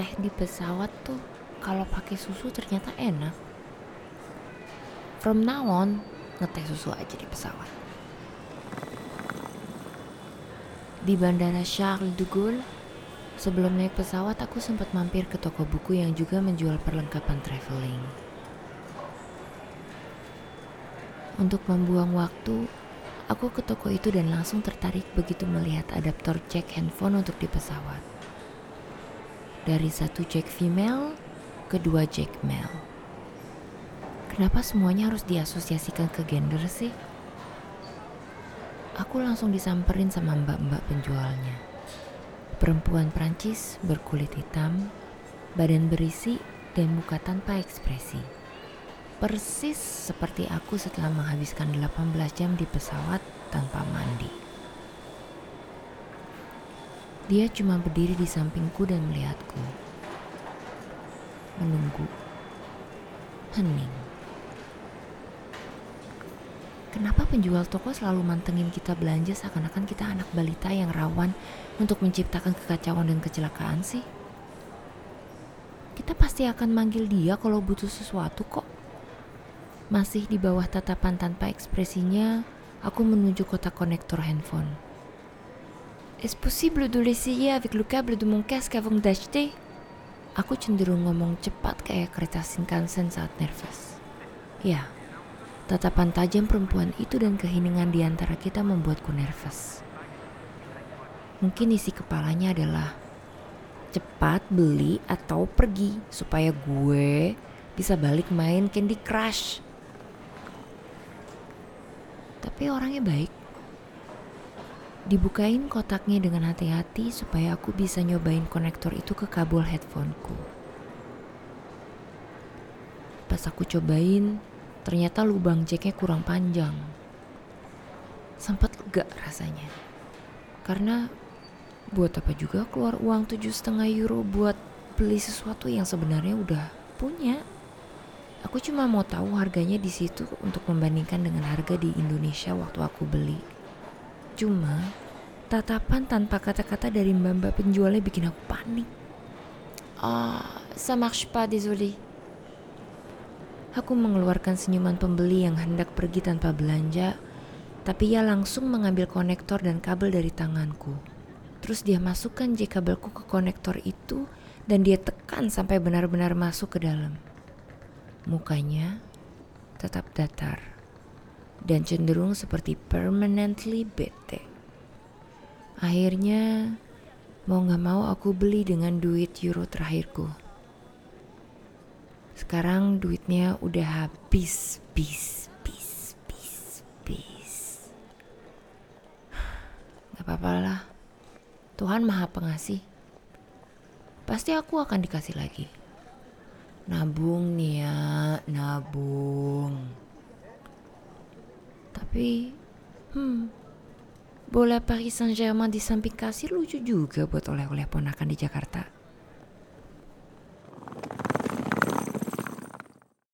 teh di pesawat tuh kalau pakai susu ternyata enak. From now on, ngeteh susu aja di pesawat. Di Bandara Charles de Gaulle, sebelum naik pesawat aku sempat mampir ke toko buku yang juga menjual perlengkapan traveling. Untuk membuang waktu, aku ke toko itu dan langsung tertarik begitu melihat adaptor jack handphone untuk di pesawat. Dari satu jack female, kedua jack male. Kenapa semuanya harus diasosiasikan ke gender sih? Aku langsung disamperin sama mbak-mbak penjualnya. Perempuan Prancis berkulit hitam, badan berisi, dan muka tanpa ekspresi. Persis seperti aku setelah menghabiskan 18 jam di pesawat tanpa mandi. Dia cuma berdiri di sampingku dan melihatku. Menunggu. Hening. Kenapa penjual toko selalu mantengin kita belanja seakan-akan kita anak balita yang rawan untuk menciptakan kekacauan dan kecelakaan sih? Kita pasti akan manggil dia kalau butuh sesuatu kok. Masih di bawah tatapan tanpa ekspresinya, aku menuju kotak konektor handphone. Est-ce possible de l'essayer avec le câble de mon casque avant d'acheter? Aku cenderung ngomong cepat kayak kereta Shinkansen saat nervous. Ya, Tatapan tajam perempuan itu dan keheningan di antara kita membuatku nervous. Mungkin isi kepalanya adalah cepat beli atau pergi supaya gue bisa balik main Candy Crush. Tapi orangnya baik. Dibukain kotaknya dengan hati-hati supaya aku bisa nyobain konektor itu ke kabel headphoneku. Pas aku cobain, Ternyata lubang jacknya kurang panjang. Sempat lega rasanya. Karena buat apa juga keluar uang tujuh setengah euro buat beli sesuatu yang sebenarnya udah punya. Aku cuma mau tahu harganya di situ untuk membandingkan dengan harga di Indonesia waktu aku beli. Cuma tatapan tanpa kata-kata dari mbak-mbak penjualnya bikin aku panik. Ah, ça marche pas, désolé. Aku mengeluarkan senyuman pembeli yang hendak pergi tanpa belanja, tapi ia langsung mengambil konektor dan kabel dari tanganku. Terus dia masukkan J kabelku ke konektor itu dan dia tekan sampai benar-benar masuk ke dalam. Mukanya tetap datar dan cenderung seperti permanently bete. Akhirnya, mau gak mau aku beli dengan duit euro terakhirku. Sekarang duitnya udah habis, bis, bis, bis, bis. Gak apa-apa lah. Tuhan maha pengasih. Pasti aku akan dikasih lagi. Nabung nih ya, nabung. Tapi, hmm, bola Paris Saint-Germain di samping kasir lucu juga buat oleh-oleh ponakan di Jakarta.